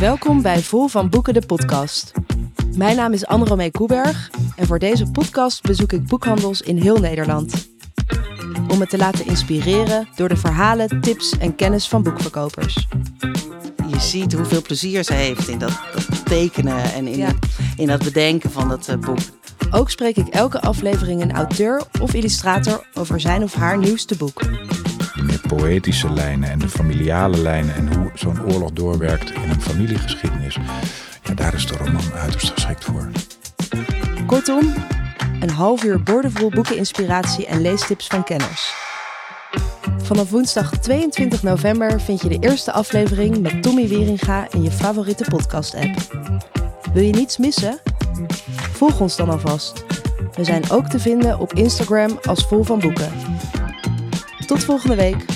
Welkom bij Vol van Boeken, de podcast. Mijn naam is Anne-Romee Koeberg en voor deze podcast bezoek ik boekhandels in heel Nederland. Om me te laten inspireren door de verhalen, tips en kennis van boekverkopers. Je ziet hoeveel plezier ze heeft in dat, dat tekenen en in, Ja. in dat bedenken van dat eh, boek. Ook spreek ik elke aflevering een auteur of illustrator over zijn of haar nieuwste boek. De poëtische lijnen en de familiale lijnen en hoe zo'n oorlog doorwerkt in een familiegeschiedenis. Ja, daar is de roman uiterst geschikt voor. Kortom, een half uur boordevol boekeninspiratie en leestips van kenners. Vanaf woensdag 22 november vind je de eerste aflevering met Tommy Wieringa in je favoriete podcast-app. Wil je niets missen? Volg ons dan alvast. We zijn ook te vinden op Instagram als Vol van Boeken. Tot volgende week.